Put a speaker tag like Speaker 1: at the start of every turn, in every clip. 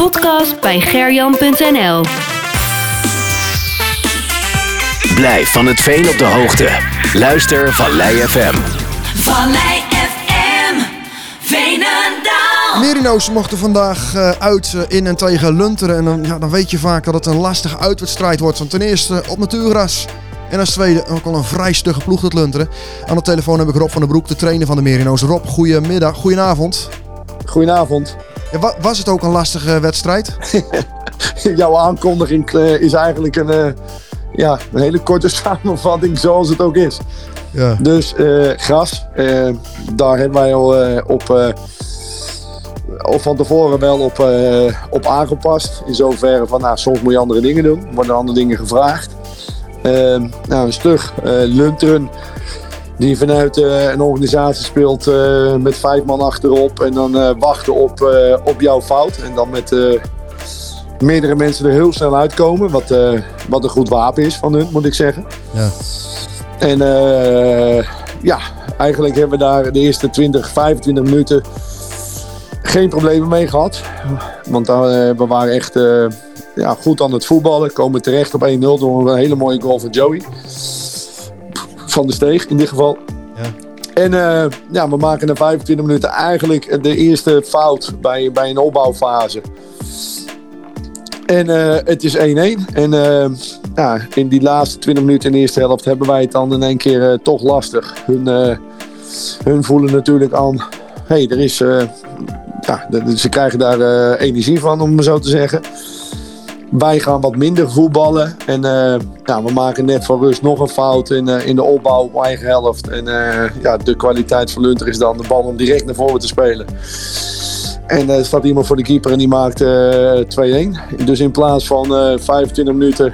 Speaker 1: podcast bij gerjan.nl.
Speaker 2: Blijf van het veen op de hoogte. Luister Vallei FM.
Speaker 3: Vallei FM, Veenendaal.
Speaker 4: Merino's mochten vandaag eh, uit eh, in en tegen Lunteren. En dan, ja, dan weet je vaak dat het een lastige uitwedstrijd wordt. Want ten eerste op natuurgras. En als tweede ook al een vrij stugge ploeg dat Lunteren. Aan de telefoon heb ik Rob van den Broek, de trainer van de Merino's. Rob, goedemiddag, goedenavond.
Speaker 5: Goedenavond.
Speaker 4: Ja, wa- was het ook een lastige wedstrijd?
Speaker 5: Jouw aankondiging eh, is eigenlijk een, eh, ja, een hele korte samenvatting zoals het ook is.
Speaker 4: Ja.
Speaker 5: Dus eh, gras, eh, daar hebben wij al eh, op, eh, van tevoren wel op, eh, op aangepast. In zoverre van, nou, soms moet je andere dingen doen. Worden andere dingen gevraagd. Eh, nou, een stug eh, Lunteren, die vanuit eh, een organisatie speelt eh, met vijf man achterop. En dan eh, wachten op, op jouw fout. En dan met meerdere mensen er heel snel uitkomen. Wat, wat een goed wapen is van hun, moet ik zeggen.
Speaker 4: Ja.
Speaker 5: En ja, eigenlijk hebben we daar de eerste 20, 25 minuten geen problemen mee gehad. Want we waren echt ja, goed aan het voetballen. Komen terecht op 1-0 door een hele mooie goal van Joey. Van de Steeg in dit geval.
Speaker 4: Ja.
Speaker 5: En eh, ja, we maken na 25 minuten eigenlijk de eerste fout bij, bij een opbouwfase. En eh, het is 1-1. En eh, ja, in die laatste 20 minuten in de eerste helft hebben wij het dan in één keer toch lastig. Hun, hun voelen natuurlijk aan, hé, hey, er is, ja, ze krijgen daar energie van, om het zo te zeggen. Wij gaan wat minder voetballen. En eh, ja, we maken net van rust nog een fout in, eh, in de opbouw op eigen helft. En eh, ja, de kwaliteit van Lunter is dan de bal om direct naar voren te spelen. En er staat iemand voor de keeper en die maakt eh 2-1. Dus in plaats van eh 25 minuten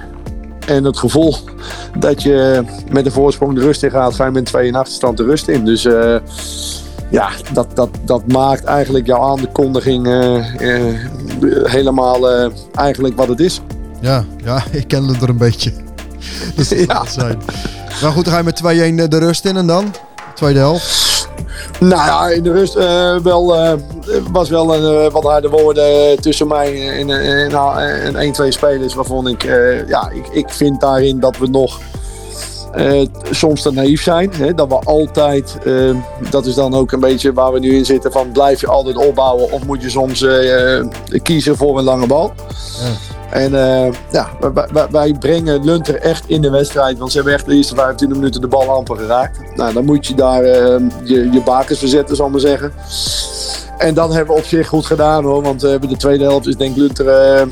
Speaker 5: en het gevoel dat je met de voorsprong de rust in gaat, ga je met 2 in achterstand de rust in. Dus ja, dat, dat, dat maakt eigenlijk jouw aankondiging eh, eh, helemaal eh, eigenlijk wat het is.
Speaker 4: Ja, ja, ik ken het er een beetje. Dat
Speaker 5: Ja.
Speaker 4: zijn. Maar goed, dan ga je met 2-1 de rust in en dan? Tweede helft.
Speaker 5: Nou ja, in de rust eh, wel, eh, was wel een, eh, wat harde woorden tussen mij en, en, en, en 1-2 spelers. Waarvan ik, ja, ik, ik vind daarin dat we nog eh, soms te naïef zijn. Hè? Dat we altijd, eh, dat is dan ook een beetje waar we nu in zitten, van blijf je altijd opbouwen of moet je soms eh, eh, kiezen voor een lange bal. En eh, ja, wij, brengen Lunter echt in de wedstrijd. Want ze hebben echt de eerste 25 minuten de bal amper geraakt. Nou, dan moet je daar eh, je, je bakens verzetten, zal ik maar zeggen. En dat hebben we op zich goed gedaan hoor. Want eh, de tweede helft is denk ik Lunter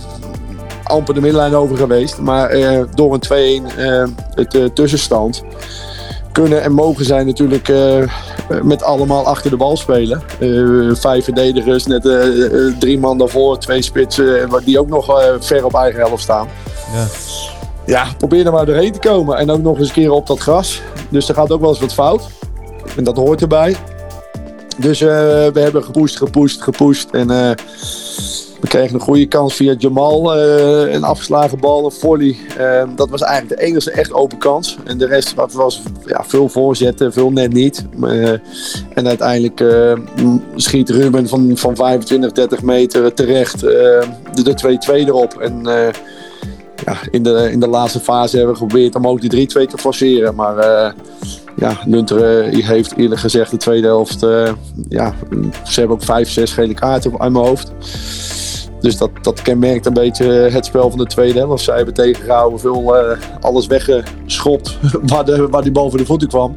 Speaker 5: amper de middenlijn over geweest. Maar eh, door een 2-1 eh, het eh, tussenstand kunnen en mogen zij natuurlijk met allemaal achter de bal spelen. Vijf verdedigers, net drie man daarvoor, twee spitsen die ook nog ver op eigen helft staan.
Speaker 4: Ja.
Speaker 5: Ja, probeer er maar doorheen te komen. En ook nog eens een keer op dat gras. Dus er gaat ook wel eens wat fout. En dat hoort erbij. Dus we hebben gepusht, gepusht, gepusht. En we kregen een goede kans via Jamal. eh, een afgeslagen bal, een volley. Eh, dat was eigenlijk de enige echt open kans. En de rest was, ja, veel voorzetten, veel net niet. Eh, en uiteindelijk eh, schiet Ruben van, van 25, 30 meter terecht de, de 2-2 erop. En ja, in, de, in de laatste fase hebben we geprobeerd om ook die 3-2 te forceren. Maar eh, ja, Lunter heeft eerlijk gezegd de tweede helft. eh, ja, ze hebben ook 5, 6 gele kaarten uit mijn hoofd. Dus dat, dat kenmerkt een beetje het spel van de tweede helft. Zij hebben tegengehouden, veel eh, alles weggeschopt waar, de, waar die bal voor de voeten kwam.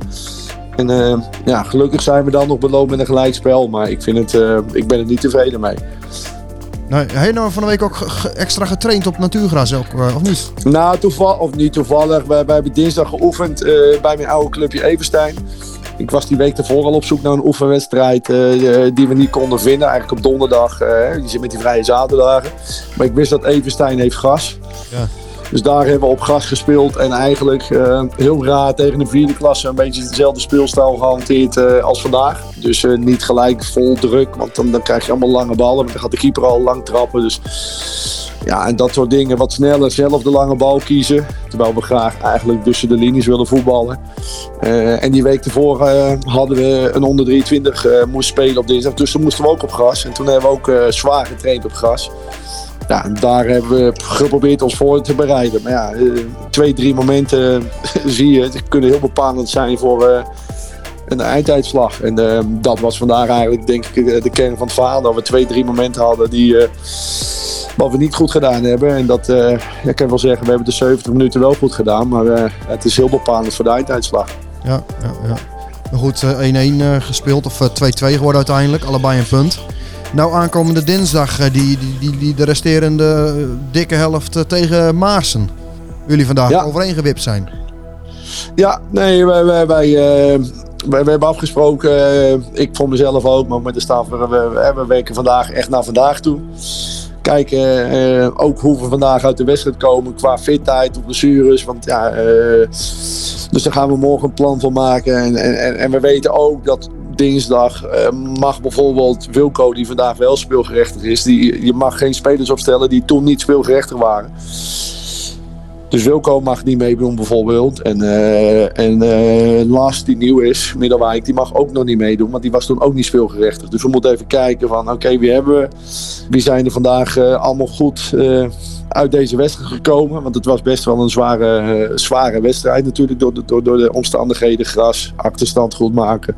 Speaker 5: En eh, ja, gelukkig zijn we dan nog beloond met een gelijkspel. Maar ik, vind het, eh, ik ben er niet tevreden mee.
Speaker 4: Nou, heb je van de week ook extra getraind op natuurgras ook, of niet?
Speaker 5: Nou, toevallig, of niet toevallig. Wij, wij hebben dinsdag geoefend bij mijn oude clubje Everstein. Ik was die week ervoor al op zoek naar een oefenwedstrijd eh, eh, die we niet konden vinden. Eigenlijk op donderdag. eh, je zit met die vrije zaterdagen. Maar ik wist dat Everstein heeft gas.
Speaker 4: Ja.
Speaker 5: Dus daar hebben we op gas gespeeld. En eigenlijk heel raar tegen de vierde klasse een beetje dezelfde speelstijl gehanteerd eh, als vandaag. Dus niet gelijk vol druk, want dan, dan krijg je allemaal lange ballen. Want dan gaat de keeper al lang trappen. Dus ja, en dat soort dingen. Wat sneller zelf de lange bal kiezen. Terwijl we graag eigenlijk tussen de linies willen voetballen. Eh, en die week ervoor eh, hadden we een onder 23 eh moest spelen op dinsdag. Dus toen moesten we ook op gras. En toen hebben we ook zwaar getraind op gras. ja, daar hebben we geprobeerd ons voor te bereiden. Maar ja, twee, drie momenten zie je, het kunnen heel bepalend zijn voor een einduitslag. En dat was vandaag eigenlijk denk ik de kern van het verhaal. Dat we twee, drie momenten hadden die wat we niet goed gedaan hebben. En dat, eh, ik kan wel zeggen, we hebben de 70 minuten wel goed gedaan. Maar eh, het is heel bepalend voor de einduitslag.
Speaker 4: Ja, ja, ja. Maar goed, eh, 1-1 eh, gespeeld of eh, 2-2 geworden uiteindelijk. Allebei een punt. Nou, aankomende dinsdag die, die, die, die de resterende dikke helft tegen Maarsen. Jullie vandaag
Speaker 5: Ja.
Speaker 4: overeengewipt zijn.
Speaker 5: Ja, nee, wij, wij, wij, eh, wij, wij hebben afgesproken, ik voor mezelf ook, maar met de staf, we, we, we- we werken vandaag echt naar vandaag toe. Kijken eh, ook hoe we vandaag uit de wedstrijd komen qua fitheid of blessures. Want ja, eh, dus daar gaan we morgen een plan van maken. En, en, en- we weten ook dat dinsdag eh, mag bijvoorbeeld Wilco, die vandaag wel speelgerechtig is, die, je mag geen spelers opstellen die toen niet speelgerechtig waren. Dus Wilco mag niet meedoen bijvoorbeeld. En, eh en eh, Lars, die nieuw is, Middelwijk, die mag ook nog niet meedoen. Want die was toen ook niet speelgerechtigd. Dus we moeten even kijken van, oké, wie hebben we? Wie zijn er vandaag eh, allemaal goed eh, uit deze wedstrijd gekomen? Want het was best wel een zware, eh, zware wedstrijd natuurlijk. Door de, door, door de omstandigheden, gras, achterstand goed maken.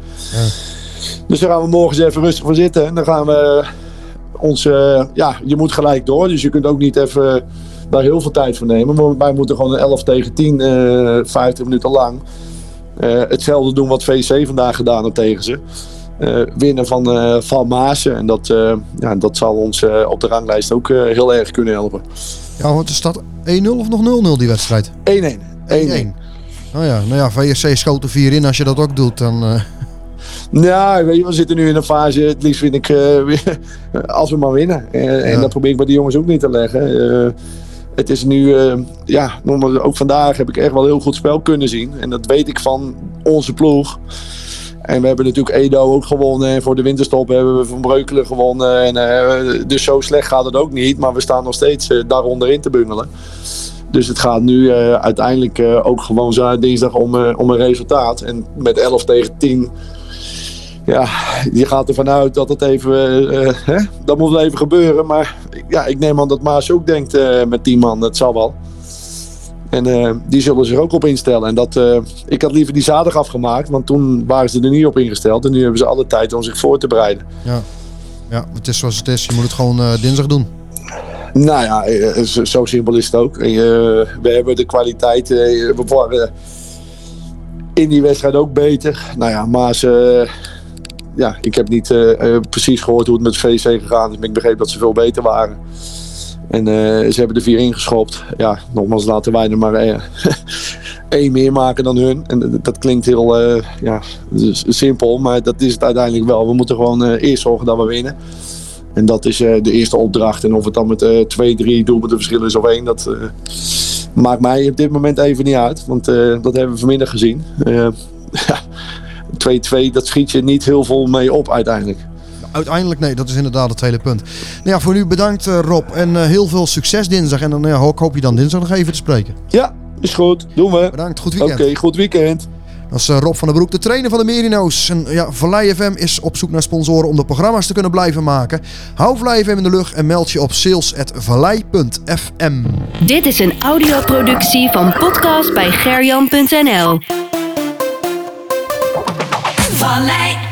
Speaker 5: Dus daar gaan we morgen eens even rustig voor zitten. En dan gaan we ons, ja, je moet gelijk door. Dus je kunt ook niet even daar heel veel tijd voor nemen. Maar wij moeten gewoon een 11 tegen 10, eh 50 minuten lang. hetzelfde doen wat VC vandaag gedaan heeft tegen ze. Eh, winnen van, eh van Maasen. En dat, eh, ja, dat zal ons op de ranglijst ook heel erg kunnen helpen. 1-1.
Speaker 4: Ja, want er staat 1-0 of nog 0-0 die wedstrijd?
Speaker 5: 1-1. 1-1.
Speaker 4: Nou ja, nou ja, VSC schoot er 4 in. Als je dat ook doet, dan... eh,
Speaker 5: Ja, weet je, we zitten nu in een fase. Het liefst vind ik als we maar winnen. En, dat probeer ik bij de jongens ook niet te leggen. Het is nu, ja, ook vandaag heb ik echt wel heel goed spel kunnen zien. En dat weet ik van onze ploeg. En we hebben natuurlijk Edo ook gewonnen. En voor de winterstop hebben we Van Breukelen gewonnen. En, eh, dus zo slecht gaat het ook niet. Maar we staan nog steeds eh, daaronder in te bungelen. Dus het gaat nu eh, uiteindelijk ook gewoon zo dinsdag om, om een resultaat. En met 11 tegen 10 ja, je gaat ervan uit dat het even, hè? dat moet even gebeuren. Maar ja, ik neem aan dat Maas ook denkt met 10 man, het zal wel. En eh, die zullen zich ook op instellen. En dat, eh, ik had liever die zaterdag afgemaakt, want toen waren ze er niet op ingesteld. En nu hebben ze alle tijd om zich voor te bereiden.
Speaker 4: ja. ja, het is zoals het is. Je moet het gewoon eh, dinsdag doen.
Speaker 5: Nou ja, zo, simpel is het ook. We hebben de kwaliteit. we waren in die wedstrijd ook beter. Nou ja, Maas. eh, ja, ik heb niet precies gehoord hoe het met VC gegaan is. Maar ik begreep dat ze veel beter waren. En eh, ze hebben er vier ingeschopt. Ja, nogmaals, laten wij er maar eh, één meer maken dan hun. En dat- dat klinkt heel eh, ja, simpel, maar dat is het uiteindelijk wel. We moeten gewoon eh, eerst zorgen dat we winnen. En dat is eh, de eerste opdracht. En of het dan met eh, twee, drie doelpunten verschil is of één, dat eh, maakt mij op dit moment even niet uit. Want eh, dat hebben we vanmiddag gezien. Eh, ja, 2-2, dat schiet je niet heel veel mee op uiteindelijk.
Speaker 4: Uiteindelijk, nee, dat is inderdaad het hele punt. Nou ja, voor nu bedankt eh, Rob en eh, heel veel succes dinsdag. En dan ja, hoop hoop je dan dinsdag nog even te spreken.
Speaker 5: Ja, is goed. Doen we.
Speaker 4: Bedankt, goed
Speaker 5: Oké,
Speaker 4: weekend.
Speaker 5: goed weekend.
Speaker 4: Dat is eh, Rob van der Broek, de trainer van de Merino's. En ja, Vallei FM is op zoek naar sponsoren om de programma's te kunnen blijven maken. Hou Vallei FM in de lucht en meld je op sales.vallei.fm.
Speaker 1: Dit is een audioproductie van podcast bij gerjan.nl.
Speaker 3: Vallei